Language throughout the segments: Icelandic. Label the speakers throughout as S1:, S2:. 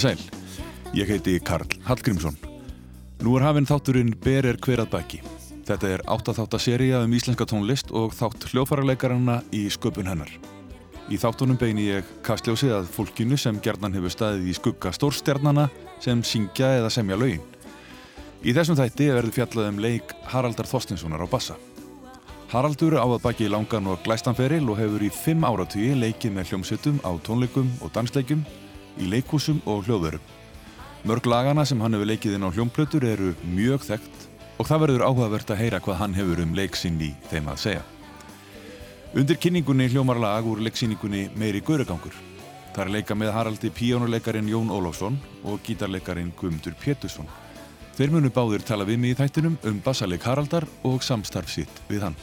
S1: Komiði sæl. Ég heiti Karl Hallgrímsson. Nú er hafinn þátturinn Ber er hver að baki. Þetta er áttaþáttaseria um íslenska tónlist og þátt hljófararleikarana í sköpun hennar. Í þáttunum beini ég kastljósið að fólkinu sem gerðnan hefur staðið í skugga stórstjarnana sem syngja eða semja lögin. Í þessum þætti verður fjallað um leik Haraldar Þorstinssonar á bassa. Haraldur á að baki langan og glæstanferil og hefur í fimm áratvíi leikið með hljómsettum á tónleikum og dansleikum, í leikúsum og hljóðverum. Mörg lagana sem hann hefur leikið inn á hljómplötur eru mjög þekkt og það verður áhugavert að heyra hvað hann hefur um leiksinn í þeim að segja. Undir kynningunni hljómar lag úr leiksýningunni Meiri Guðregangur. Það er leika með Haraldi píjónuleikarin Jón Ólásson og gítarleikarin Guðmundur Pétursson. Þeir munu báður tala við mig í þættinum um bassaleik Haraldar og samstarf sitt við hann.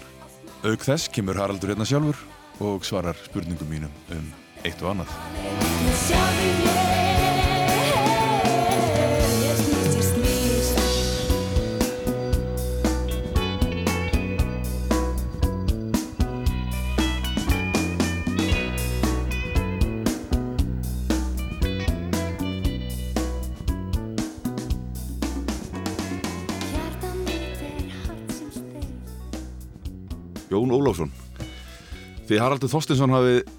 S1: Auk þess kemur Haraldur hérna sjálfur og svarar spurningum mínum um eitt og annað. Jón Ólafsson Því Haraldur Þorstinsson hafi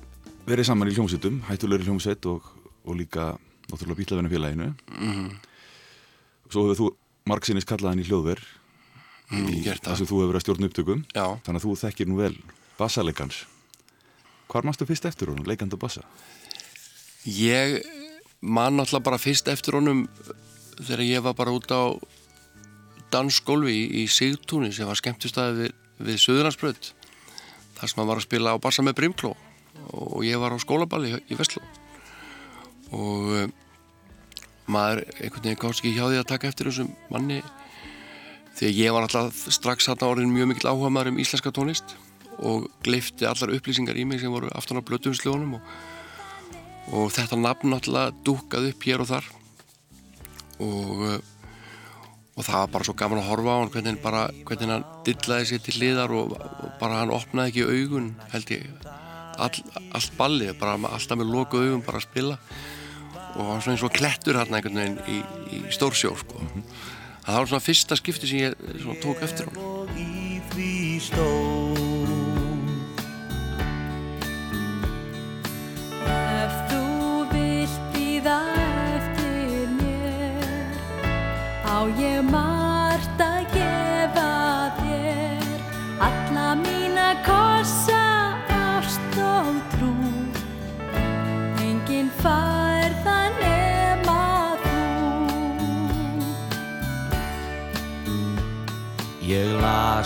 S1: verið saman í hljómsveitum, hættulegri hljómsveit og, og líka náttúrulega bílavennu félaginu mm -hmm. Svo hefur þú margsinnis kallað hann í hljóðver
S2: mm,
S1: í það sem þú hefur verið að stjórna upptökum
S2: Já.
S1: þannig að þú þekkir nú vel bassalegans Hvar mástu fyrst eftir honum, leikandi á bassa?
S2: Ég man náttúrulega bara fyrst eftir honum þegar ég var bara út á dansskólfi í, í Sigtúni sem var skemmtistæði við, við Suðurlandsbröð þar sem hann var að spila á bassa með Brimkló og ég var á skólaballi í Vestló. Og uh, maður einhvern veginn gáðs ekki hjá því að taka eftir þessum manni því ég var alltaf strax þarna orðin mjög mikil áhuga maður um íslenska tónlist og gleifti allar upplýsingar í mig sem voru aftan á blötuðunsljónum og, og þetta nafn náttúrulega dúkað upp hér og þar. Og uh, og það var bara svo gaman að horfa á hann hvernig, bara, hvernig hann dillaði sér til hliðar og, og bara hann opnaði ekki augun held ég all, allt ballið, bara alltaf með loku augun bara að spila og hann var svona eins og klettur hann einhvern veginn í, í stórsjó sko. mm -hmm. það var svona fyrsta skipti sem ég svona, tók eftir hann í
S3: Ef þú vilt býða eftir mér á ég margt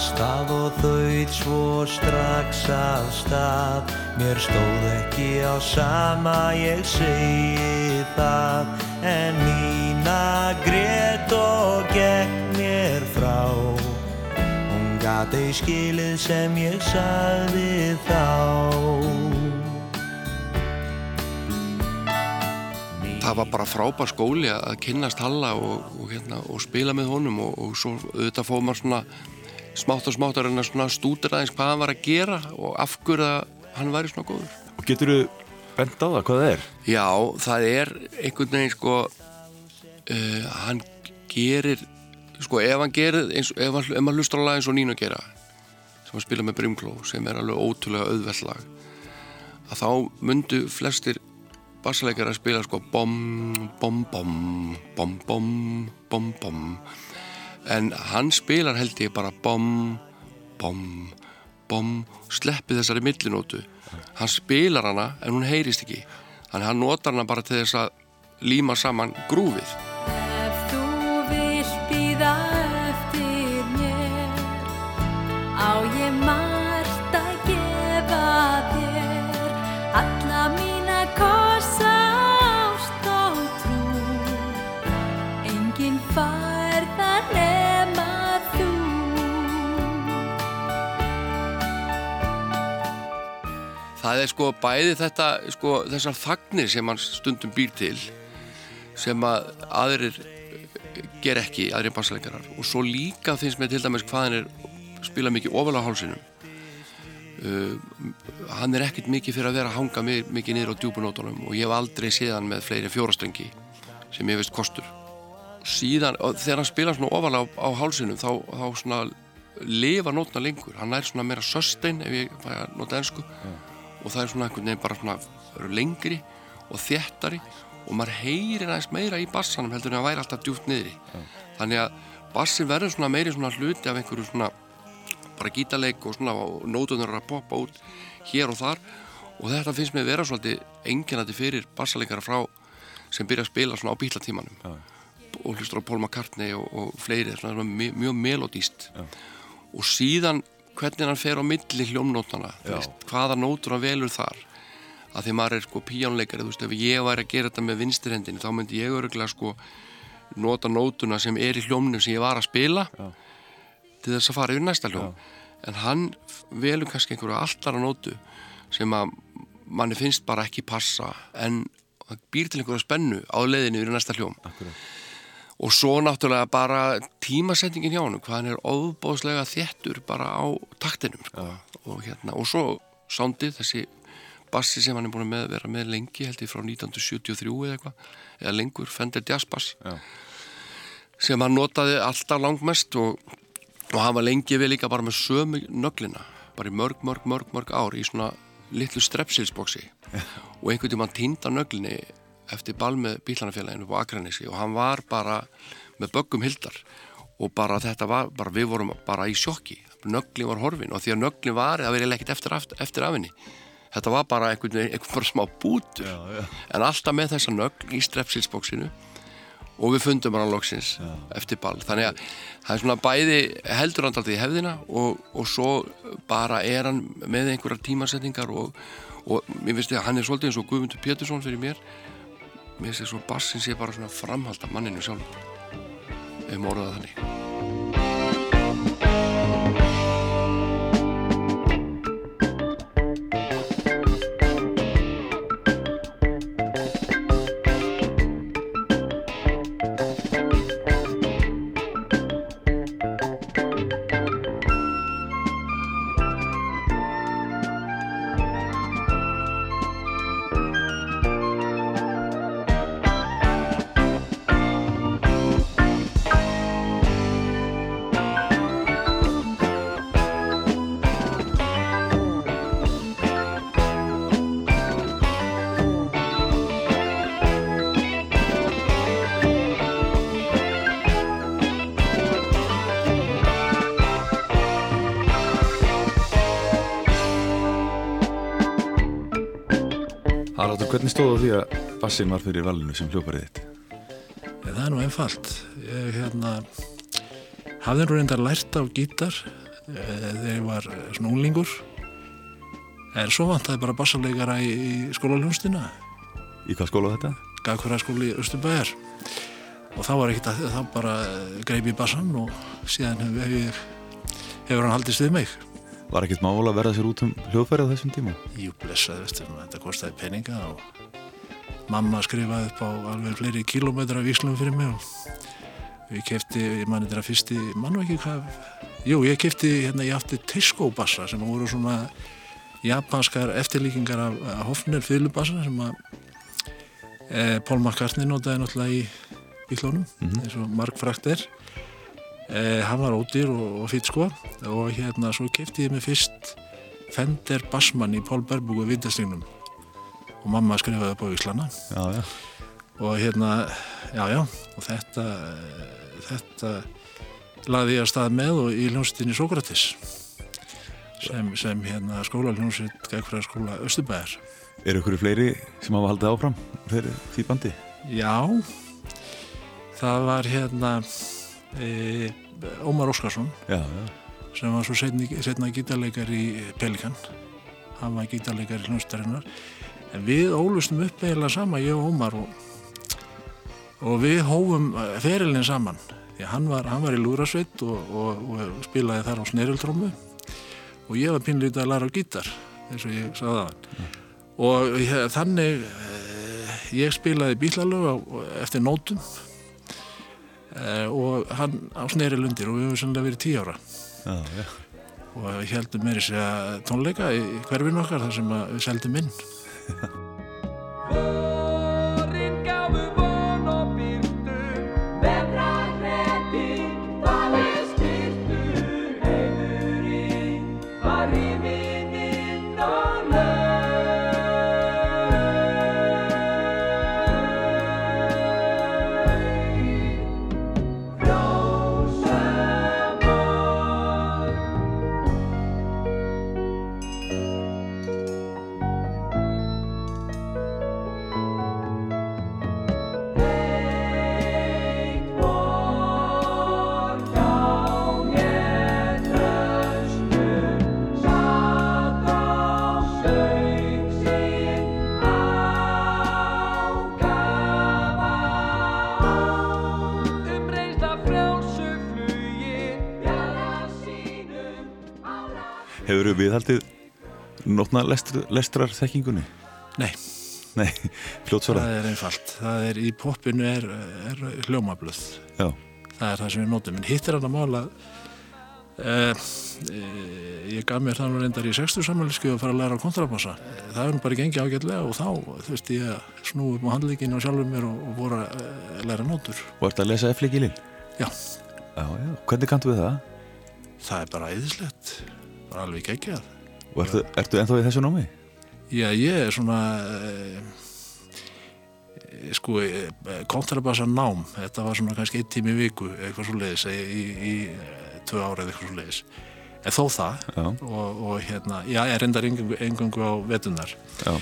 S4: las það og þauð svo strax af stað. Mér stóð ekki á sama, ég segi það. En Nína grét og gekk mér frá. Hún gat ei skilið sem ég sagði þá.
S2: Það var bara frábær skóli að kynnast Halla og, og, hérna, og spila með honum og, og svo auðvitað fóð maður svona smátt og smátt að reyna svona stúdur aðeins hvað hann var að gera og af hverju að hann væri svona góður.
S1: Og getur þú bent á það hvað það er?
S2: Já, það er einhvern veginn sko uh, hann gerir sko ef hann gerir eins, ef, hann, ef maður hlustar á lag eins og Nínu gera sem hann spila með Brimkló sem er alveg ótrúlega auðveld lag að þá myndu flestir bassaleikar að spila sko bom, bom, bom, bom, bom, bom, bom en hann spilar held ég bara bom, bom, bom sleppi þessari millinótu. Hann spilar hana en hún heyrist ekki. Þannig hann notar hana bara til þess að líma saman grúfið.
S3: Ef þú vilt býða eftir mér á ég margt að gefa þér. Alla mína kossa ást og trú enginn fær það
S2: er sko bæði þetta sko, þessar fagnir sem hann stundum býr til sem að aðrir ger ekki, aðrir bassaleikarar og svo líka finnst mér til dæmis hvað hann er spila mikið ofal á hálsinum. Uh, hann er ekkert mikið fyrir að vera að hanga mikið niður á djúbunótonum og ég hef aldrei séð hann með fleiri fjórastöngi sem ég veist kostur. Síðan, þegar hann spila svona ofalega á, á hálsinu þá, þá svona lifa nótna lengur, hann er svona meira sustain ef ég fæ að nota ennsku og það er svona einhvern veginn bara svona lengri og þéttari og maður heyrir aðeins meira í bassanum heldur en að væri alltaf djúpt niðri. Þannig að bassin verður svona meiri svona hluti af einhverju svona bara gítarleik og svona og nótunar að poppa út hér og þar. Og þetta finnst mér vera svolítið enginandi fyrir bassaleikara frá sem byrja að spila svona á bílatímanum
S1: Já.
S2: og hlustur á Paul McCartney og, og fleiri, svona, svona mjög, melodíst og síðan hvernig hann fer á milli hljómnótana
S1: Já.
S2: hvaða nótur hann velur þar að því maður er sko píjónleikari þú veist, ef ég væri að gera þetta með vinstirhendin þá myndi ég öruglega sko nota nótuna sem er í hljómnum sem ég var að spila
S1: Já.
S2: til þess að fara yfir næsta hljóm en hann velur kannski einhverju alltara nótu sem að manni finnst bara ekki passa en býr til einhverja spennu á leiðinu yfir næsta hljóm
S1: Akkurat.
S2: Og svo náttúrulega bara tímasetningin hjá hann hvað hann er óbóðslega þéttur bara á taktinum sko. og, hérna, og svo sándið þessi bassi sem hann er búin að með, vera með lengi held ég frá 1973 eða eitthvað eða lengur, Fender Jazz Bass
S1: Já.
S2: sem hann notaði alltaf langmest og, og hann var lengi við líka bara með sömu nöglina bara í mörg, mörg, mörg, mörg ár í svona litlu strepsilsboksi og einhvern tímann týnda nöglinni eftir ball með bílanafélaginu á Akranissi og hann var bara með böggum hildar og bara þetta var, bara við vorum bara í sjokki. Nöglin var horfin og því að nöglin var það verið ekkert eftir, eftir, eftir af henni. Þetta var bara einhvern veginn, einhvern bara smá bútur.
S1: Já, já.
S2: en alltaf með þessa nögl í strepsilsbóksinu og við fundum hann loksins eftir ball. Þannig að það er svona bæði heldur hann alltaf í hefðina og, og svo bara er hann með einhverjar tímasetningar og, og mér finnst ég að hann er svolítið eins og Guðmundur Pétursson fyrir mér mér ég svo bassin sé bara svona framhald af manninu sjálf ef maður orðað þannig
S1: Haraldur, hvernig stóðu því að bassin var fyrir valinu sem hljóparið þitt?
S5: Það er nú einfalt. Ég hérna, hafði nú reyndar lært á gítar eh, þegar ég var svona unglingur. En svo vantaði bara bassarleikara í, í skólaljónstina,
S1: Í hvað skóla þetta?
S5: gagfæraskóli í Östurbæjar. Og þá var ekkert að þá bara greip ég bassan og síðan hef, hef, hefur hann haldist við mig.
S1: Var ekkert mála að verða sér út um hljóðfærið á þessum tíma?
S5: Jú, blessaði, veistu, þetta kostiði peninga og mamma skrifaði upp á alveg fleiri kilómetra víslum fyrir mig og ég kefti, ég mani þetta fyrsti, mann ekki hvað, jú, ég kefti, hérna, ég átti Tisco bassa sem voru svona japanskar eftirlíkingar af, af Hofner fylubassa sem að e, Paul McCartney notaði náttúrulega í bílónum, eins og Mark Frakter e, hann var ódýr og, og fýtt sko. Og hérna svo kefti ég mig fyrst Fender Bassmann í Paul Berbúk og Vindastignum og mamma skrifaði upp á
S1: já.
S5: og hérna, já já. Og þetta eh, þetta laði ég að stað með og í hljómsveitinni Sókratis sem, sem hérna skólaljómsveit Gækfræða skóla Östubæðar
S1: Eru ykkur fleiri sem hafa haldið áfram fyrir því bandi?
S5: Já. Það var hérna e, Ómar Óskarsson
S1: Já, já.
S5: sem var svo setni, setna gítarleikar í Pelikan. Hann var gítarleikar í hljómsveitarinnar. En við ólustum upp eiginlega sama ég og Ómar og, og við hófum ferilin saman. Hann var, hann var í Lúrasveit og, og, og spilaði þar á sneriltrómu og ég var pinlítið að læra á gítar eins og ég sagði það og ég, þannig eh, ég spilaði bílalög eftir nótum. eh, og hann á snerilundir og við höfum sannlega verið tíu ára
S1: Já, já.
S5: og heldum meiri segja tónleika í hverfinu okkar þar sem að við seldum inn
S1: nótna lestr, lestrar þekkingunni?
S5: Nei,
S1: Nei, fljótsvarað.
S5: það er einfalt. Það er, í poppinu er, er hljómabluð.
S1: Já,
S5: Það er það sem við notum. En hitt er hann að mála, uh, ég gaf mér það nú reyndar í 60 samanlísku að fara að læra á kontrabassa. Það er nú bara gengið ágætlega og þá, þú veist, ég snúi upp á handlíkinu og sjálfur mér og, og voru að uh, læra nótur.
S1: og ert að lesa F-leikilinn?
S5: Já.
S1: Já, já, hvernig kanntu við það?
S5: Það er bara æðislegt, bara alveg geggjað.
S1: Og ertu, ertu ennþá í þessu námi?
S5: Já, ég er svona uh, sko uh, kontrabassa nám, þetta var svona kannski einn tími viku, eitthvað svo leiðis í, í, í tvö ára eða eitthvað svo leiðis en þó það. Og, og hérna, já, ég reyndar engungu, á vetunar
S1: já,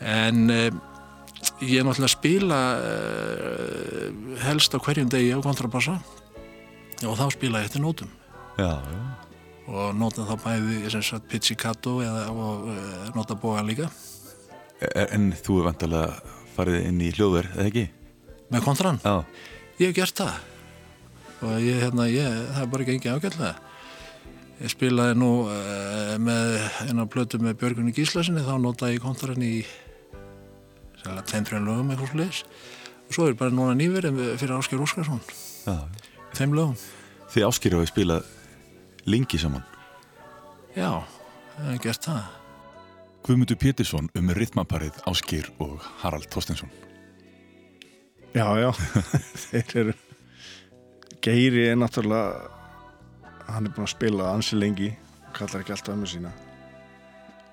S5: en ég er náttúrulega að spila helst á hverjum degi á kontrabassa. Og þá spila ég eftir nótum.
S1: Já, já.
S5: Og nota þá bæði pizzicato og uh, nota bógan líka
S1: E- En þú er vantarlega farið inn í hljóðver, eða ekki?
S5: með kontran
S1: Já,
S5: Ég hef gert það og ég, hérna, ég, það er bara ekki engin ágætlega. Ég spilaði nú uh, með eina plötu með Björgunni Gíslasinni, þá notaði ég kontrarinn í tveim-trjum lögum eitthvað sliðis og svo er bara núna nýverið fyrir Ásker Óskarsson,
S1: já.
S5: þeim lögum.
S1: Þið áskýrðu að spila lengi saman.
S5: Já, ég hef gert það.
S1: Guðmundur Pétursson um ritmaparið Áskýr og Harald Þorstensson.
S6: Já, já, þeir eru Geiri er náttúrulega hann er búinn að spila ansi lengi kallar ekki alltaf ömmu sína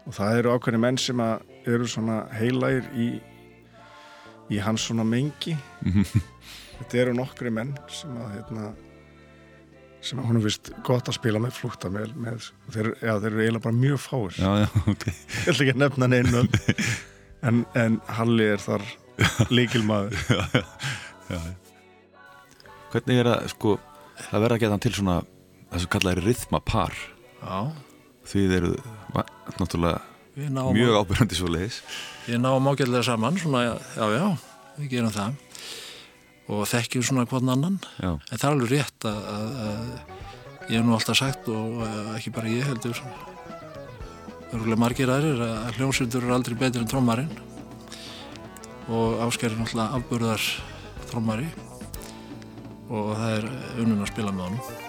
S6: og það eru ákveðni menn sem að eru svona heilægir í í hans svona mengi þetta eru nokkri menn sem að hérna, sem að honum finnst gott að spila með flúkta með, með þeir, já, þeir eru eiginlega bara mjög fáir
S1: Já, já, ok.
S6: ég ætla ekki að nefna neinu en, en Halli er þar líkilmaður
S1: Hvernig er það, sko, það verða að geta til svona, þessu kallaði rithmapar.
S5: Já,
S1: Þið eru náttúrulega
S5: við náum,
S1: mjög ábyrjandi svo leiðis.
S5: við náum ágætlega saman, svona, já, já, við gerum það og þekkjum svona hvern annan.
S1: Já,
S5: En það er alveg rétt að, að, að ég hef nú alltaf sagt og ekki bara ég heldur örgulega margir aðrir að hljómsveitur eru aldrei betri en trommarinn og Ásker er náttúrulega afburðar trommari og það er unnun að spila með honum.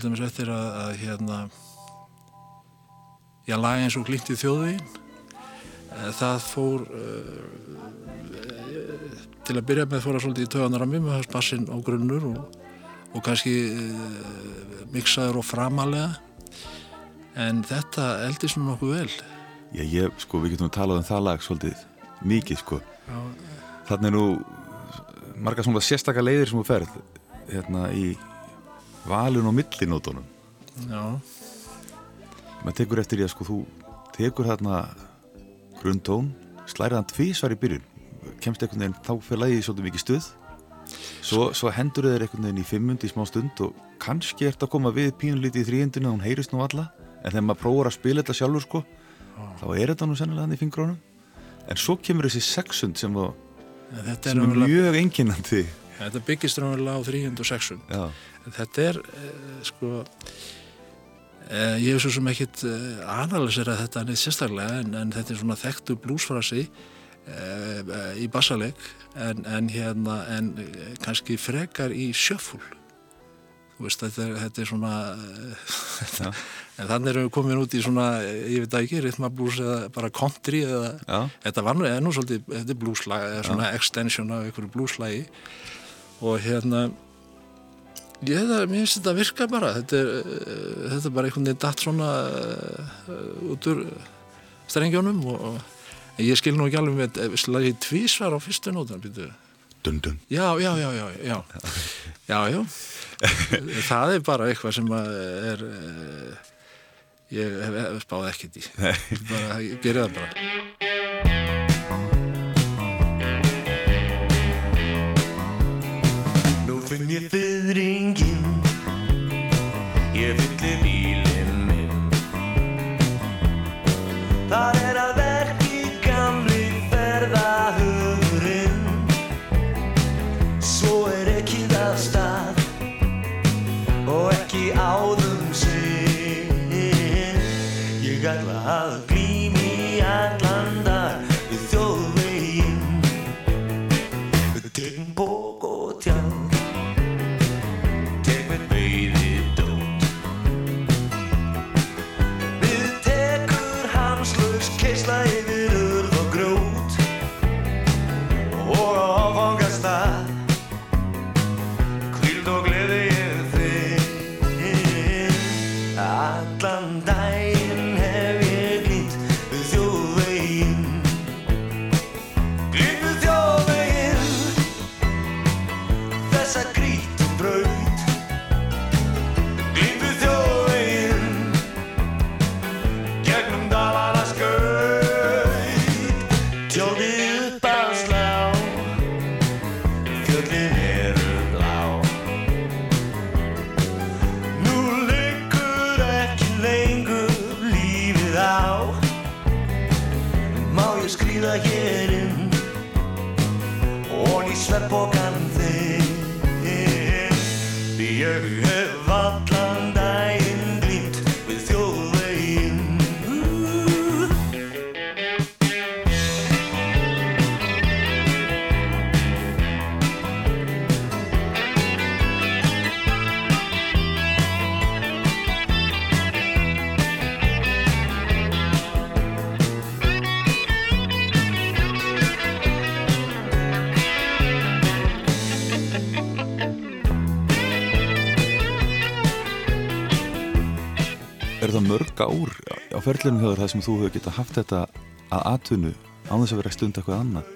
S5: Til dæmis eftir að, að hérna ég laga eins og glimt í þjóðvegin það fór uh, til að byrja með fór að svolítið í töðanar að mér með þess bassin á grunnur og, og kannski uh, miksaður og framalega en þetta eldist nú nokkuð vel
S1: Já, ég, sko, við getum talað um það lag svolítið mikið, sko.
S5: Já.
S1: Þannig nú marga svona sérstaka leiðir sem þú ferð hérna í valun og millinótonum.
S5: Já,
S1: maður tekur eftir því að sko þú tekur þarna grunntón slærið hann tvísvar í byrjun. Kemst einhvern veginn, þá fyrir lagið svolítið mikið stuð. Svo, svo hendur þeir einhvern veginn í fimmund í smá stund og kannski ert að koma við pínulítið í þrýjendinu hún heyrist nú alla, en þegar maður prófar að spila þetta sjálfur sko, þá er þetta nú sennilega hann í fingrónum en svo kemur þessi sexund sem,
S5: er,
S1: sem er mjög enginandi
S5: þetta byggist raunverulega á 300 og 600
S1: já,
S5: En Þetta er, uh, sko, uh, ég hef svo sem ekkit uh, analysera þetta neitt sérstaklega en, en þetta er svona þekktu blúsfrasi í bassaleg en, en hérna en eh, kannski frekar í sjöfúl veist þetta er, þetta er svona
S1: Já.
S5: en þannig erum við komin út í svona ég veit ekki, rithmablús eða bara country eða
S1: Já.
S5: þetta var nú, er svolítið þetta er blúslag, eða svona extension af einhverju blúslagi og hérna ég það, mér finnst þetta virka bara. Þetta er, eh, þetta er bara einhvern veginn datt svona uh, út úr strengjónum og, og en ég skil nú ekki alveg með eh, slagið tvísvar á fyrstu nótan býtu.
S1: Dun, dun.
S5: já, já, já, já, já. Já, já. Það er bara eitthvað sem að er uh, ég hef, hef spáð ekkert í. Bara, ég það bara
S4: finn ég fyrringin Ég fyllir bílinn minn. Það er að verki gamli ferðahugurinn. Svo er ekki það stað Og ekki áðum sinn. Ég ætla að
S1: ferlunum þér það sem þú hefur getað haft þetta að atvinnu án þess að vera að stunda eitthvað annað?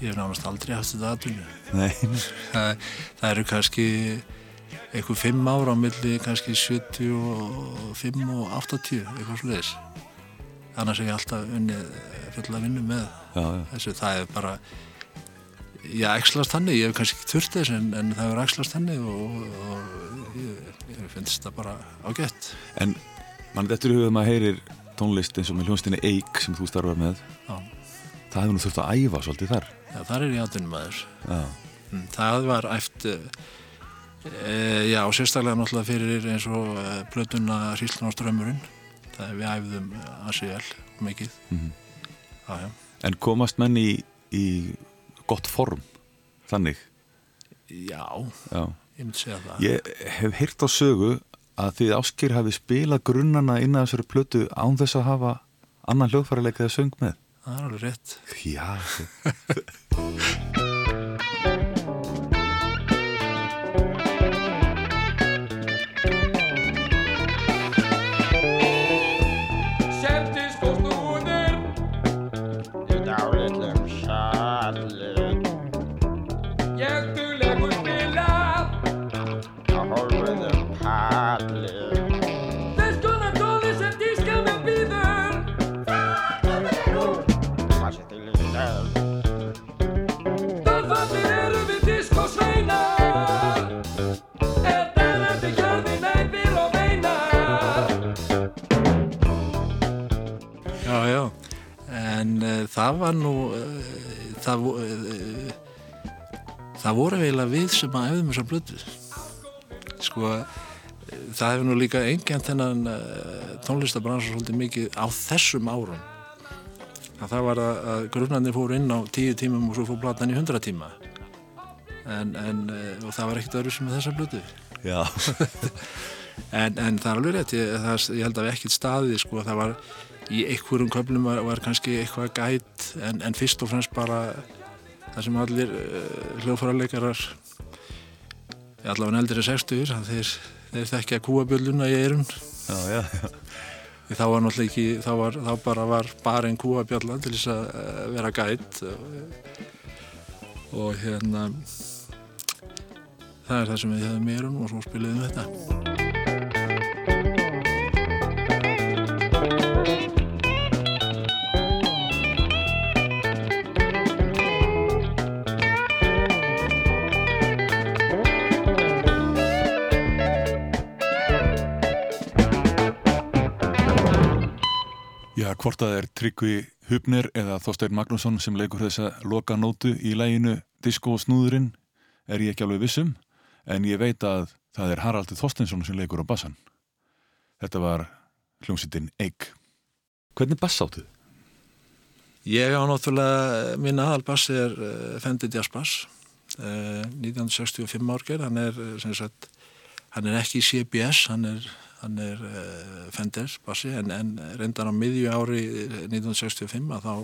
S5: ég hef nánast aldrei haft þetta aðtunni
S1: Nei,
S5: það, það eru kannski eitthvað fimm ára á milli kannski 75 og 80 eitthvað svo leiðis annars hef ég alltaf unnið fulla vinnu með
S1: já, já.
S5: þessu, það er bara já, ekslast hannig, ég hef kannski ekki þurft þess en, en það er ekslast hannig og, og ég, ég finnst það bara ágætt.
S1: En mann þetta er hugum að heyrir tónlist eins og með hljónstinni Eik sem þú starfar með.
S5: já,
S1: Það hefur nú þurft að æfa svolítið þar.
S5: já þar er ég aðtunum aður Mm, Það var æft e, já, sérstaklega náttúrulega fyrir eins og e, plötuna Hríslun á strömmurinn það við æfðum vel mikið
S1: Mhm.
S5: já, já.
S1: En komast menn í, í gott form, þannig.
S5: já,
S1: Já.
S5: ég myndi segja það
S1: Ég hef heyrt á sögu að þið áskir hafi spilað grunnana inn að þessari plötu án þess að hafa annan hljóðfæraleika eða söng með.
S5: það er alveg rétt
S1: Já,
S5: það var nú uh, það, uh, það voru eiginlega við sem að æfðum þessar blötu sko uh, það hefur nú líka enginn þennan uh, tónlistabransa svolítið mikið á þessum árum. Að það var að, grunnarnir fóru inn á tíu tímum og svo fór platan í hundra tíma. En, en eh, og það var ekkert öðru sem þessa blötu
S1: Já,
S5: en, en það er alveg rétt, ég, það, ég held að við ekkert staðið sko, það var í einhverjum köflum var, var kannski eitthvað gæt en, en fyrst og fremst bara það sem allir uh, hljóðfærarleikarar allavega eldri 60 þeir, þeir þekkja kúabjölluna í eirun
S1: já, já, já.
S5: Þá var náttúrulega ekki, þá, var, þá bara var bara einn kúabjalla til þess að eh, vera gæt og, og hérna það er það sem við hefðum meirum og svo spiliðum við þetta.
S1: Já, hvort að það er Tryggvi Hubner eða Þorstein Magnússon sem leikur þessa loka nótu í læginu Disco og snúðurinn er ég ekki alveg vissum en ég veit að það er Haraldur Þorsteinsson sem leikur á bassan. Þetta var hljómsýttin Eik. Hvernig bass áttu?
S5: Ég á náttúrulega, minn aðalbass er uh, Fendi Jazz Bass, uh, 1965 árger, hann er, eh, sagt, hann er ekki í CBS, hann er, hann er uh, Fender bassi, en, en reyndar á miðju ári 1965 að þá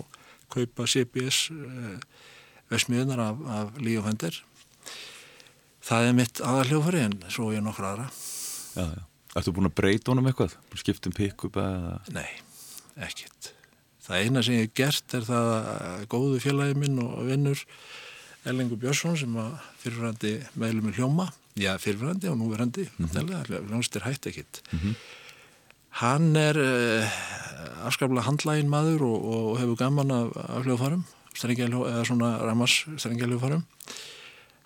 S5: kaupa CBS uh, vesmiðunar af, af Líó Fender. Það er mitt aðalhljófari en svo ég nokkur aðra.
S1: Já, já. Ertu búin að breyta honum eitthvað? Skiptum pick-up eða...
S5: Nei, ekkert. Það eina sem ég hef gert er það að góðu félagi minn og vinnur Ellingur Björnsson sem var fyrirverandi meðlum í hljóma, já fyrirverandi og núverandi, mm -hmm. hljómsdýr hætt ekkit. Hann er uh, afskaplega handlægin maður og, og hefur gaman af, af hljóðfarum, eða svona ramars strengjaljóðfarum.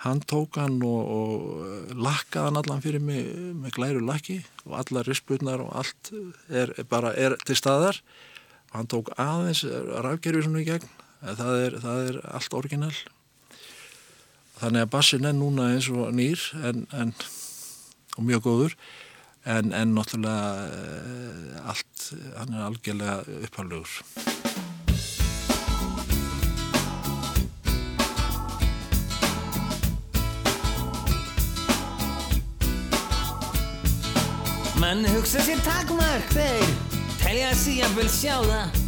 S5: Hann tók hann og, og lakkaði hann allan fyrir mig með glæru lakki og allar risputnar og allt er, er bara er til staðar og hann tók aðeins rafgerfi svona í gegn það er, það er allt orginal þannig að bassin er núna eins og nýr en, en, og mjög góður. En, en náttúrulega eh, allt, hann er algjörlega upphaldugur
S7: Menn hugsa sér takmark þeir telja sig að vel sjá það.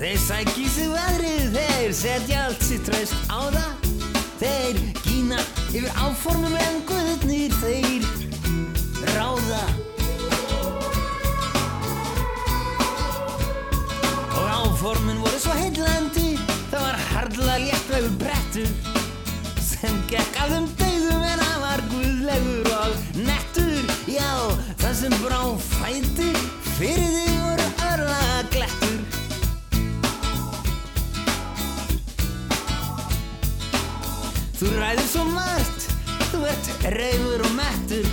S7: Þeir sæki sig veðrið, þeir setja allt sitt traust á það Þeir gína yfir áformum en guðnir þeir ráða. Og áformin voru svo heillandi það var harðla léttvegur brettur sem gekk af þeim dauðum en hann var guðlegur og nettur já, það sem brá fæti fyrir ert reyfur og mettur.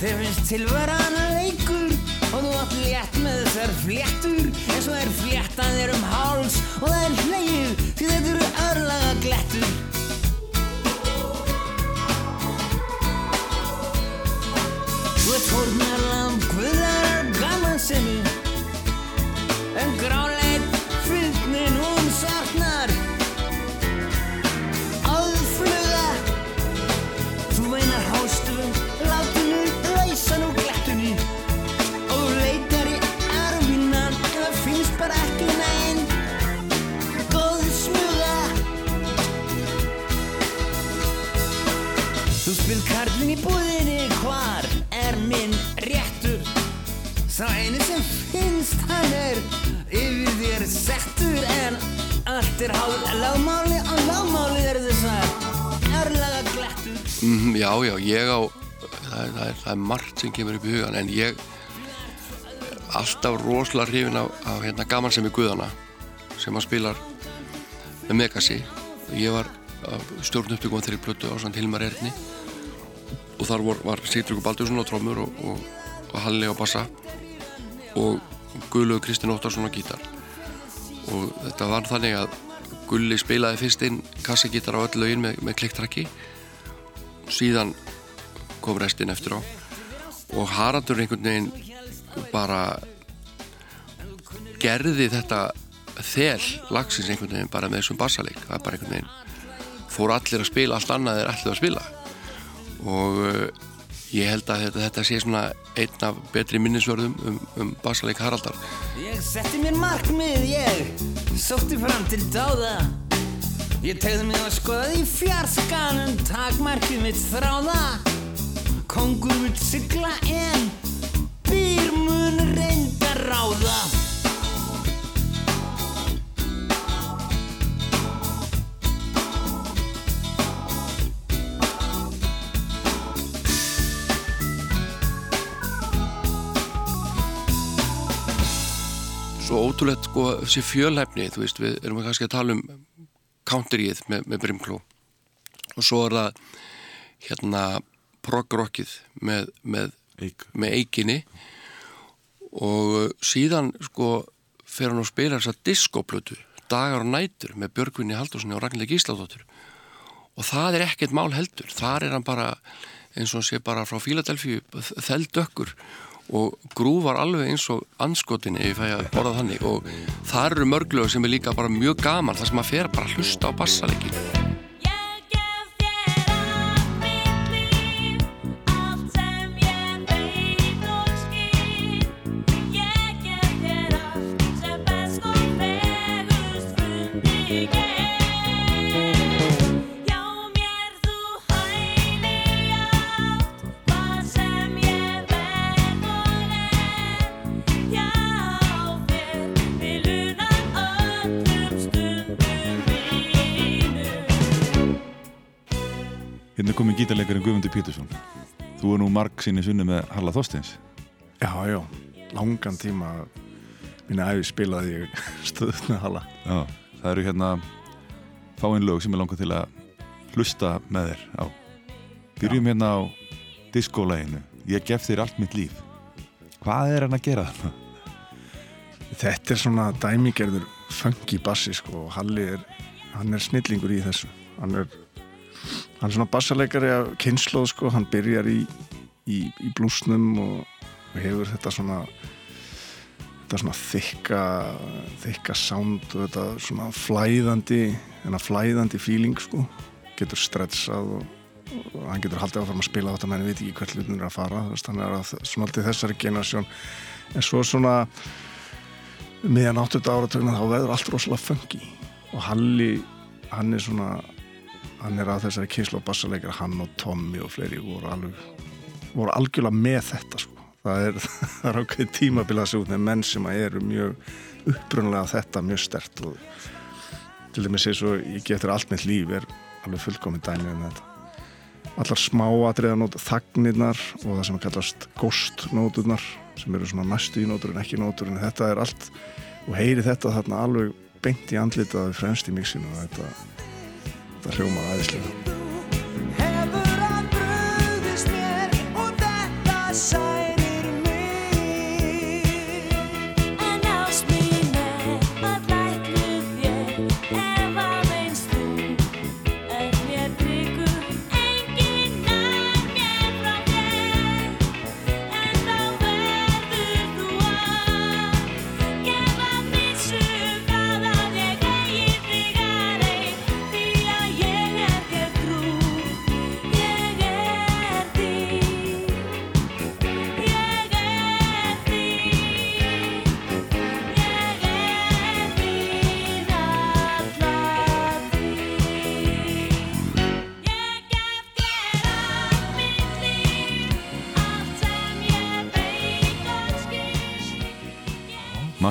S7: Þeir finnst tilvaran að leikur og þú átt létt með þessar fléttur. En svo er fléttan þér um háls og það er hleið því þetta eru örlaga glettur. Þú ert fórnarlamb guðarar gaman sinni En gráleit karlinn í búðinni Hvar er minn réttur? Sá eini sem finnst hann er Yfir þér settur En allt er háð Lágmáli og lágmáli er þessar Örlaga glettur.
S2: Mm, já, já, ég á það er, það, er, það er margt sem kemur upp í hugan en ég alltaf rosalega hrifin af, af hérna, gaman sem er Guðana sem að spilar með Megasi. Ég var stjórn upptökum á þeirri plötu á svona Hilmar Erni og þar var, var Sigtryggur Baldursson á trómur og, og, og Halli á bassa og Guðlaugur Kristinn Óttarsson á gítar. Og þetta var þannig að Gulli spilaði fyrst inn kassagítar á öll lögin með, með klikktrakki. Síðan kom restin eftir á. Og Haraldur einhvern veginn bara gerði þetta þel lagsins einhvern veginn bara með þessum bassaleik. Það er bara einhvern veginn fór allir að spila allt annað er allir að spila og uh, ég held að þetta, þetta sé svona einn af betri minnisvörðum um, um bassaleik Haraldar.
S7: Ég setti mér markmið, ég sótti fram til dáða. Ég tegði mig að skoða í fjarskanum takmarkið mitt þráða. Kongur vill sigla en býr mun reynda ráða
S2: svo ótrúlegt sko þessi fjölhæfni, þú veist, við erum kannski að tala um counteríið með, með Brimkló. Og svo er það hérna progrockið með, með,
S1: Eik.
S2: með eikinni. Og síðan sko fer hann að spila þessa diskoplötu dagar og nætur með Björgvinni Haldurssoni og Ragnhildi Gísladóttur. Og það er ekkert mál heldur. Þar er hann bara eins og hann sé bara frá Fíladelfíu þeldökkur og grúvar alveg eins og anskotinni ef ég borða þannig. Og það eru mörglög sem er líka bara mjög gaman þar sem maður fer bara að hlusta á bassaleikinu
S1: marg sinni sunni með Halla Þorsteins.
S6: Já, já, langan tíma minna æfi spilaði ég stöðut með Halla.
S1: Já, það eru hérna fáinn lög sem er langað til að hlusta með þér á. Byrjum hérna á diskólæginu. Ég gef þér allt mitt líf. Hvað er hann að gera þarna?
S6: Þetta er svona dæmigerður funky bassi sko og Halli er, hann er snillingur í þessu. Hann er, hann er svona bassaleikari af kynnslóð sko, hann byrjar í, í, í blúsnum og, og hefur þetta svona þetta svona þykka þykka sound og þetta svona flæðandi þennan flæðandi feeling sko getur stressað og, og hann getur haldið áfram að spila þetta menn veit ekki hvert hlutin er að fara þú veist, hann er að svona alltaf þessari generasjón en svo svona meðan 80 áratögna þá veður allt rosalega funky. Og Halli hann er svona hann er að þessari kynslu og bassaleikar hann og Tommy og fleiri voru alveg voru algjörlega með þetta sko. Það er, er ákveð tímabila þessu út með menn sem eru mjög upprunlega þetta mjög stert og til dæmis eins og ég getur allt með líf er alveg fullkominn dæmi um þetta. Allar smáatriðanót þagnirnar og það sem kallast ghostnóturnar sem eru svona næstu í nótur en ekki nótur en þetta er allt og heyri þetta þarna alveg beint í andlitaði fremst í mixinu og þetta, þetta hljómar aðeinslega
S7: þetta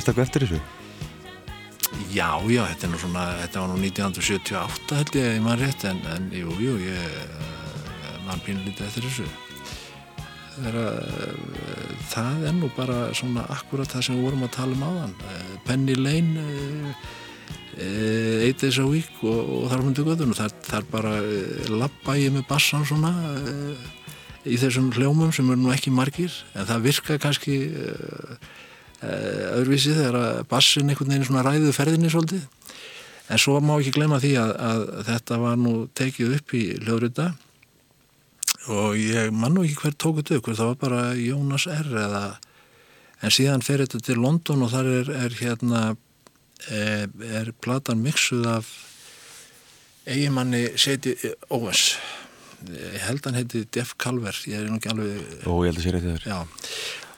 S1: eitthvað eftir þessu?
S5: Já, já, þetta er nú svona, þetta var nú 1978 held ég, ég man rétt, en, en jú, jú, ég uh, man pínlítið eftir þessu. Það er, að, það er nú bara svona akkurat það sem við vorum að tala um áðan. Uh, Penny Lane, Eight Days a Week og, og þar hundi göðun og það, er bara labba ég með bassan svona í þessum hljómum sem eru nú ekki margir, en það virka kannski... Uh, öðruvísi þegar að bassin einhvern veginn svona ræðu ferðinni svolítið. En svo má ekki glemma því að, að þetta var nú tekið upp í hljóðrita. Og ég man nú ekki hver tók þetta upp, það var bara Jónas R. eða en síðan fer þetta til London og þar er, er hérna eh, er platan mixuð af eigimanni Seti Owens ég held hann heiti Def Calver ég er nú ekki alveg
S1: og ég held að sé rétt þér.
S5: Já.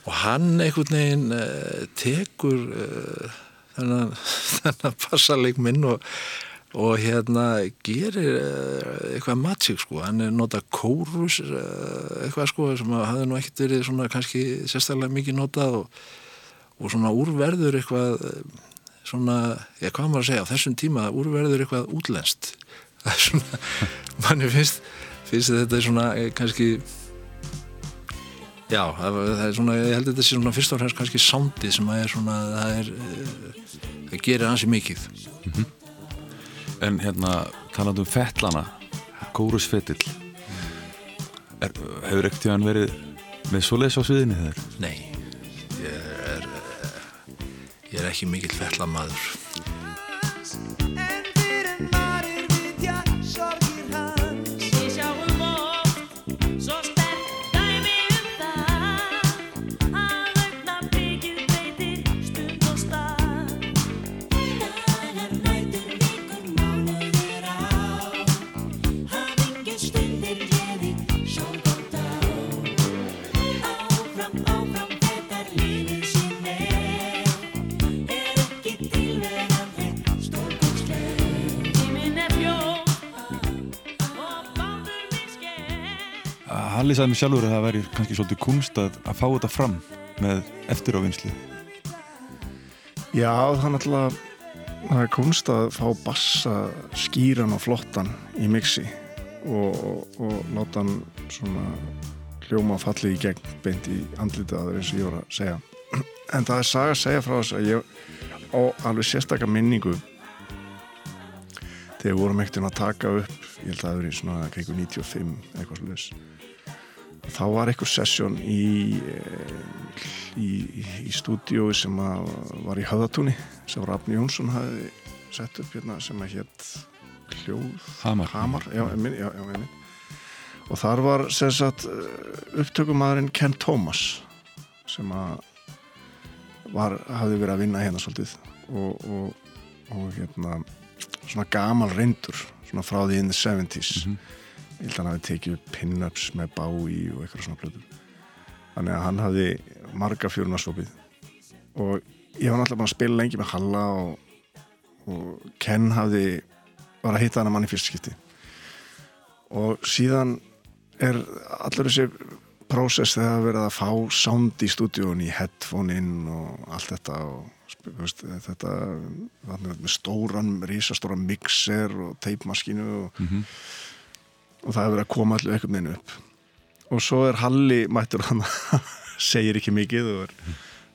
S5: Og hann einhvern veginn uh, tekur uh, þennan, þennan passaleik minn og, og hérna gerir uh, eitthvað magic sko, hann er nota kórus eitthvað sko sem hafði nú ekkert verið svona kannski sérstaklega mikið notað og, og svona úrverður eitthvað svona, ég hvað maður að segja á þessum tíma úrverður eitthvað útlenskt. Það er svona, manni finnst finnst þetta svona kannski já, það, er svona ég held að þetta sé svona fyrst og fremst kannski soundið sem að er svona, það er eh, það gerir ansi mikið.
S1: En hérna, talandi um fettlana Kórusfetill er, Hefur ekkert tíðan verið með svoleiðs á sviðinni þegar?
S5: nei ég er eh, ég er ekki mikill fellamaður
S1: Halli sagði mér sjálfur að það væri kannski svolítið kunst að, að fá þetta fram með eftirávinnslu.
S6: Já, það er náttúrulega það er kunst að fá bassa skýran og flottan í mixi og, og, láta hann svona hljóma fallið í gegn beint í andlitið að það eins og ég var að segja. En það er saga að segja frá þess að ég á alveg sérstakka minningu þegar vorum ekkert að taka upp ég held að það hafi verið svona kringu 95 eitthvað sluðis þá var einhver sessjón í, eh, í, í, í stúdíói sem var í Höðatúni sem Rafni Jónsson hafi sett upp hérna sem að hétt Hljóð
S1: Hamar.
S6: Hamar já, einmitt, já, já, og þar var sagt upptökumæðurinn Ken Thomas sem að var, hafði verið að vinna hérna svolítið og, og, og hérna svona gamal reyndur svona frá því in the 70s ég held að hann hafi tekið pin-ups með Bowie og eitthvað svona plötur. Þannig að hann hafði marga fjörnarsopið og ég var náttúrulega búin að spila lengi með Halla og, og Ken hafði var að hitta hann að mann í fyrstskipti og síðan er allur þessi prósess þegar það verið að fá sound í stúdíun í headphone inn og allt þetta og veist, þetta með stóran, risastóran mixer og teipmaskínu og, og það er verið að koma allir einhvern veginn upp. Og svo er Halli mættur hann segir ekki mikið og er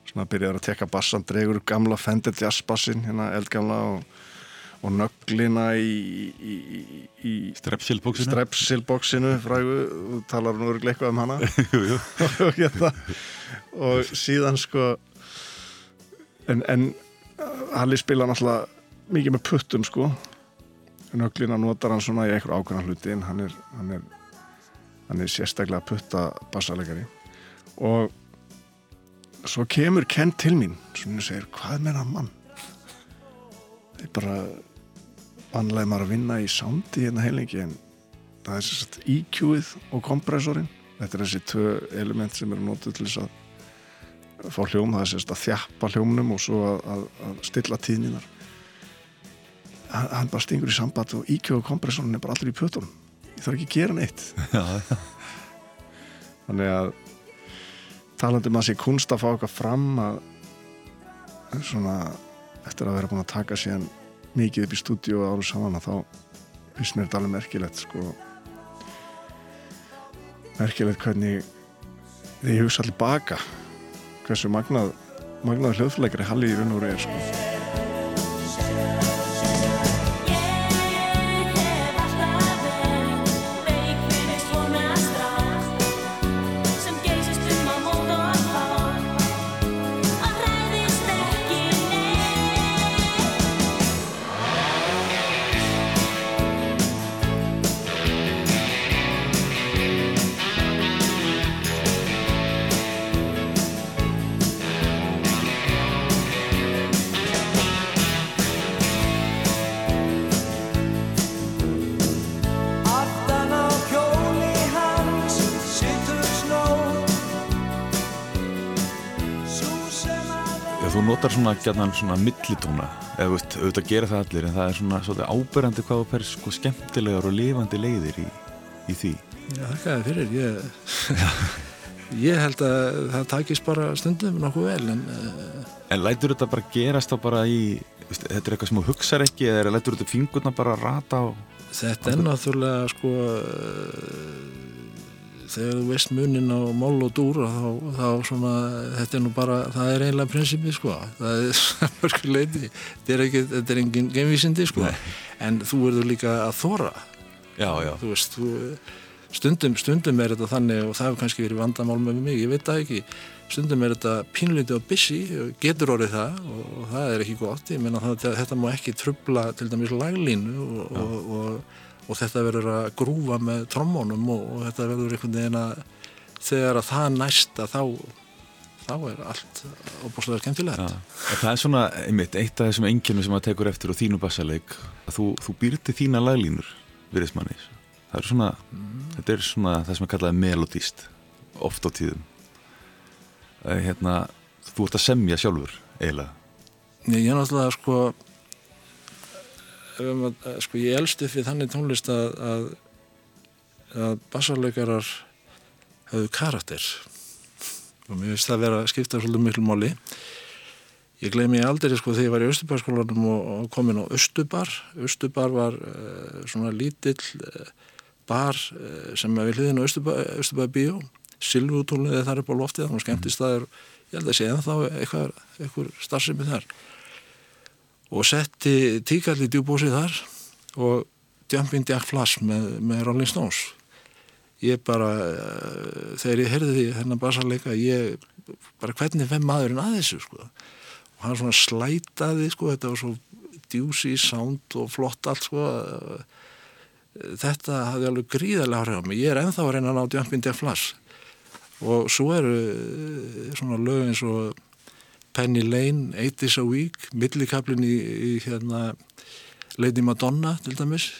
S6: svona byrjar að tekka bassan, dregur gamla Fender Jazz bassin, hérna eldgamla og, og nöglina í, í, í, í strepsilboxinu. Frægu og talar nú örglega eitthvað um hana. Og, hérna, og síðan sko en, en Halli spila náttúrulega mikið með puttum sko nöglina notar hann svona í einhver ákveðan hluti en hann er, hann er, hann er sérstaklega putta bassalegari og svo kemur Ken til mín svona og segir, hvað menna mann? Það er bara vanlega maður að vinna í soundi hérna heilengi en það er sérst EQ-ið og kompressorinn. Þetta er þessi tvö element sem eru notuð til þess að fá hljóm, það er sérst að þjappa hljómnum og svo að, að, að stilla tíðninar hann, bara stingur í samband og og kompressorinn er bara allir í pötunum. Ég þarf ekki að gera neitt. Þannig að talandi um að sé kunst að fá eitthvað fram að svona eftir að vera búin að taka síðan mikið upp í stúdíu áru saman að þá finnst mér þetta alveg merkilegt sko. Merkilegt hvernig þegar ég hugsa allir baka hversu magnað magnað hljóðflækari Halli í raun og er sko
S3: svona
S1: gætnan svona millitóna eða veist, auðvitað gera það allir en það er svona svolítið áberandi hvað þú per sko skemmtilegar og lifandi leiðir í, í því
S5: Já, þakka þér fyrir. Ég, ég held að það takist bara stundum nokkuð vel en uh,
S1: En lætur þetta bara gerast þá bara í veist, þetta er eitthvað sem þú hugsar ekki eða lætur þetta fingurna bara rata á
S5: þetta er náttúrulega sko uh, þegar þú veist munin á mál og dúr þá, þá svona, þetta er nú bara það er eiginlega prinsipið sko. Það er mörgur leiti þetta er, ekki, þetta er engin gemvísindi sko.
S1: Nei.
S5: en þú verður líka að þóra
S1: Já, já,
S5: þú veist, þú, stundum, stundum er þetta þannig og það hefur kannski verið vandamál með mig, ég veit það ekki. Stundum er þetta pínlítið og busy getur orðið það og, og það er ekki gott. Ég meina það, þetta má ekki trubla til dæmis laglínu og, og, og, þetta verður að grúfa með trommónum og, og þetta verður einhvern veginn að þegar að það næsta þá þá er allt óbúslega skemmtilegt.
S1: En það er svona, einmitt, eitt af þessum engjörnum sem maður tekur eftir og þínu bassaleik að þú, þú býrti þína laglínur virðist manni það er svona, þetta er svona það sem er kallað melodíst oft á tíðum. Er hérna, þú ert að semja sjálfur eiginlega.
S5: Ég er náttúrulega sko ef maður- sko ég elst upp við þannig tónlist að að, að bassarleikarar höfðu karakter. Og mér finnst það vera að skipta svolítið miklu máli. Ég gleymi aldrei sko þegar ég var í Östubarskólanum og, og komin á Östubar Östubar var uh, svona lítill uh, bar uh, sem við hliðin á Östubar, Östubar bíó Silvutúlniði þar upp á loftið það var skemmtist það er, ég held að sé ennþá eitthvað, eitthvað starfsemi þar og setti tíkall í djúbósið þar og Jumping Jack Flash með, með Rolling Stones. Ég bara uh, þegar ég heyrði því hennar basarleika ég bara hvernig fem maðurinn að þessu sko? Og hann svona slætaði sko þetta var svo djúsi sound og flott allt sko þetta hafði alveg gríðarlega áhrif á mig. Ég er ennþá að reyna að ná Jumping Jack Flash. Og svo eru uh, svona lög eins og Penny Lane, Eight Days a Week millikablin í, í hérna Lady Madonna til dæmis.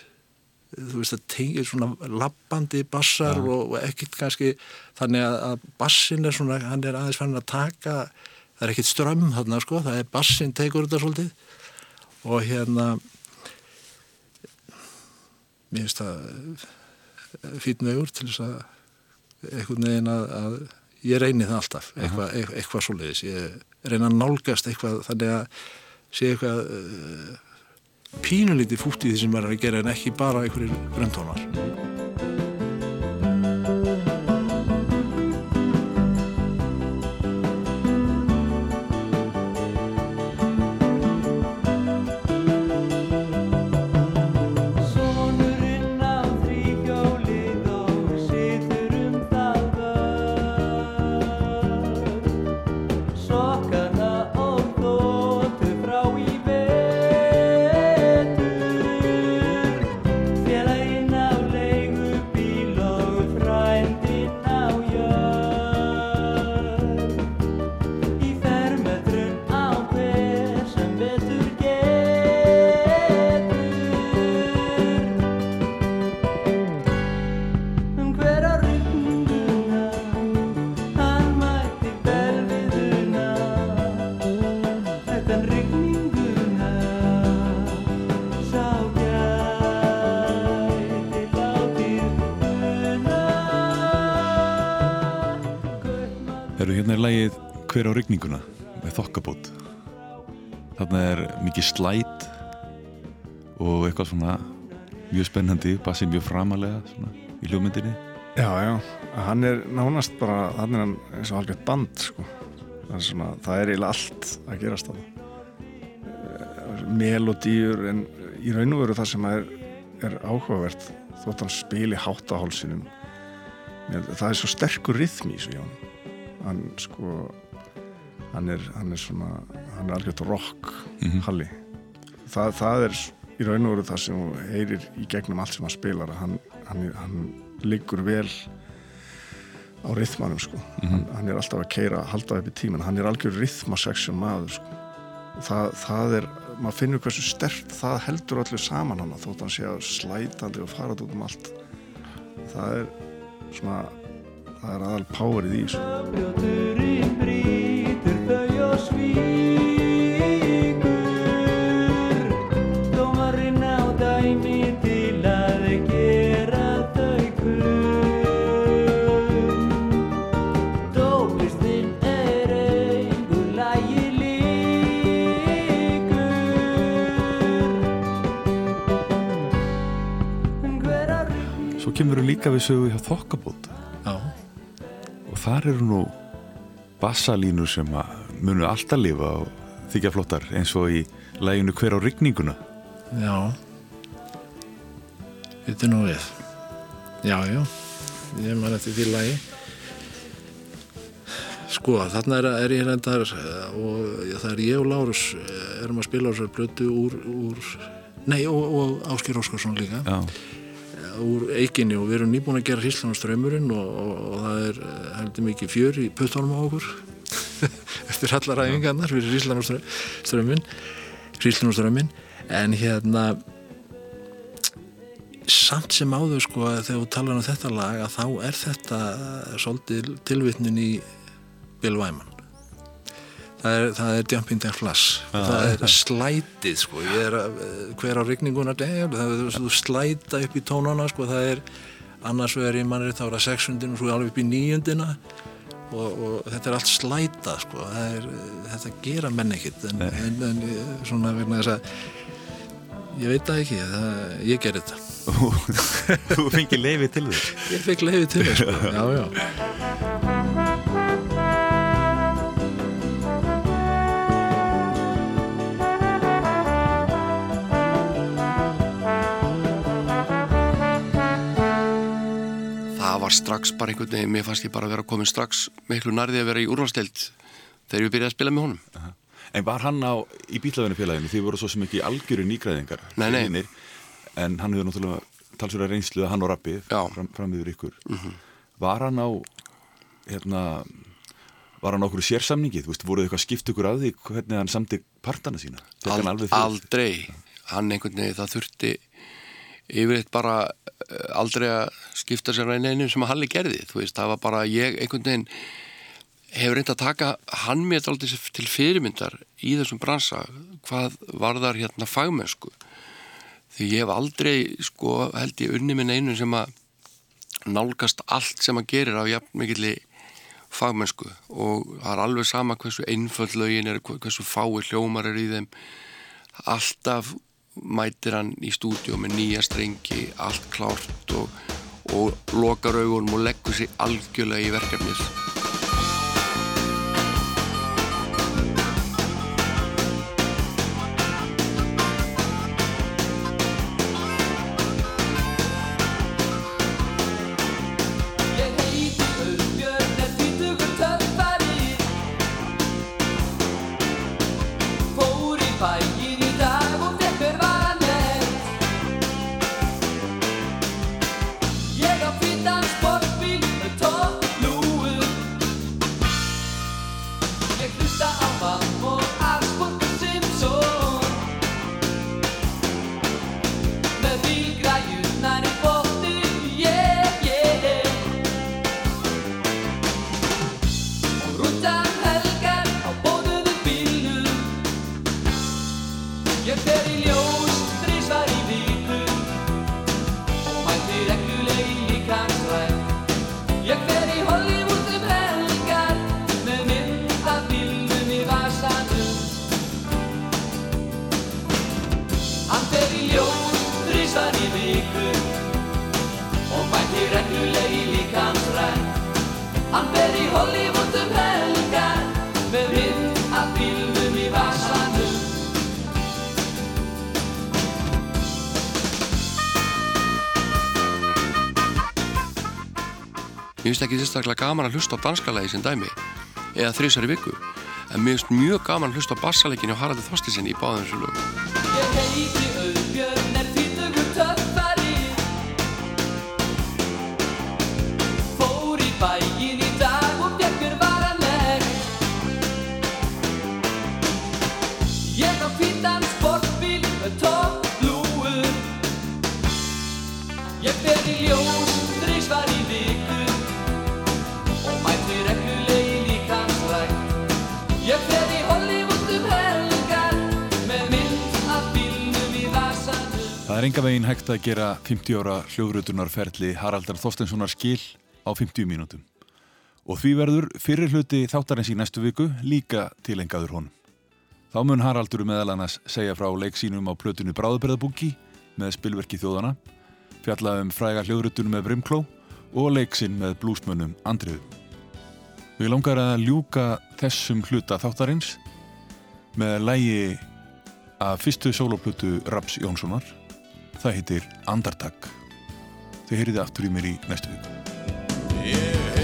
S5: Þú veist að tengir svona lappandi bassar og, og ekkert kannski þannig að, bassin er svona hann er aðeins fannin að taka það er ekkert strömm þarna sko það er bassin tegur þetta svolítið. Og hérna mér finnst það fýtn vegur til þess að einhvern veginn að, að ég reyni það alltaf eitthvað, eitthvað, eitthvað svoleiðis. Ég reyna að nálgast eitthvað þannig að sé eitthvað uh, pínulítið fútt í því sem er að gera en ekki bara einhverjir gröntónar
S7: Hver á rigninguna
S1: með þokkabót. Þarna er mikið slæt og eitthvað svona mjög spennandi, bassi mjög framalega svona, í hljómyndinni
S6: Já, já, hann er nánast bara, hann er eins og algjört band sko. það, er svona, það er eiginlega allt að gerast það melodíur en í raun og veru það sem er, er áhugavert þótt hann spili háttahálsinum það er svo sterkur rithmi í svo hjá hann hann sko hann er, hann er svona hann er algjört rock halli. Það, það er í raun og veru það sem þú heyrir í gegnum allt sem hann spilar hann, hann, hann liggur vel á rithmanum sko. Hann, hann er alltaf að keira, halda upp í tíman hann er algjör rithmaseksjón maður sko. Og það, það er, maður finnur hversu stert það heldur allir saman hann þótt hann sé að slætandi og fara út um allt. Það er svona það er aðal powerið í þessu
S1: kemur líka við sögu hjá þokkabót
S5: Já,
S1: og þar eru nú bassalínur sem munu alltaf lifa og þykja flottar eins og í læginu hver á rigninguna
S5: já. Þetta nú við. Já, já. Ég man eftir því lagi. Sko, þarna er, er ég reyndar eh, og já, það er ég og Lárus eh, erum að spila á þessar blötu úr, úr nei, og, og Áskir Óskarsson líka.
S1: Já,
S5: úr eiginni og við erum nýbúin að gera Hríslan og og, og, það er eh, heldur mikið fjör í puttunum á okkur. Eftir allar æfingarnar fyrir og strömmin en hérna samt sem áður sko að þegar þú talar um þetta lag að þá er þetta svolítið tilvitnun í Bill Wyman það er, það er Jumping Down Flash. Það er slætið sko. Er hver á er þú slæta upp í tónana sko. Það er annars vegar í mannri þá er það sexundin og svo alveg upp í níundina. Og, og þetta er allt slæta sko. Er, þetta gera menn ekkit en, en, en svona vegna þess að ég veit það ekki það, ég ger þetta.
S1: Þú fengið leiði til þess.
S5: Ég fekk leiði til það sko. Já já
S2: var strax bara einhvern veginn, mér fannst ég bara að vera komin strax miklu nærði að vera í úrvalsteld þegar ég byrjaði að spila með honum.
S1: En var hann á, í bílaðinu því voru svo sem ekki algjöru nýgræðingar
S2: Nei, nei.
S1: vinir, en hann hefur náttúrulega talsverða reynslu að hann og rappið
S2: Já. Mhm.
S1: fram, fram yfir ykkur var hann á hérna var hann á okkur sérsamningi, þú veist, voruð eitthvað skipt ykkur að því hvernig hann samti partana sína fyrir?
S2: aldrei, hann einhvern veginn, það þurfti yfirleitt bara eh, aldrei að skipta sér að einu sem að Halli gerði, þú veist, það var bara ég einhvern veginn hefur reynd að taka hann mér aldrei til fyrirmyndar í þessum bransa hvað varðar hérna fagmennsku. Því ég hef aldrei sko held ég unni minn einu sem að nálgast allt sem að gerir á jafn mikilli fagmennsku. Og það er alveg sama hversu einföld lögin er, hversu fái hljómar er í þeim. Alltaf mætir hann í stúdíu með nýja strengi, allt klárt og, og lokar augunum og leggur sig algjörlega í verkefnið ekki sérstaklega gaman að hlusta á danskalagi sem dæmi eða þrísar í viku en mér finnst mjög gaman að hlusta á bassaleikinu á Haraldi Þorstinsson í báðum þessu lögum
S1: Það er enga veginn hægt að gera 50 ára hljóðrutunarferli Haraldar Þorstenssonar skil á 50 mínútum. Og því verður fyrir hluti þáttarins í næstu viku líka tilengaður honum. Þá mun Haraldur meðal annars segja frá leiksínum á plötunu Bráðberðabúki með spilverki þjóðana, fjallaðum fræga hljóðrutunum með Brimkló og leiksinn með blúsmönnum Andriðu. Við langar að ljúka þessum hluta þáttarins með lægi að fyrstu sóloplutu Raps Jónssonar það heitir Andartak. Þau heyriði aftur í mér í næstu viku.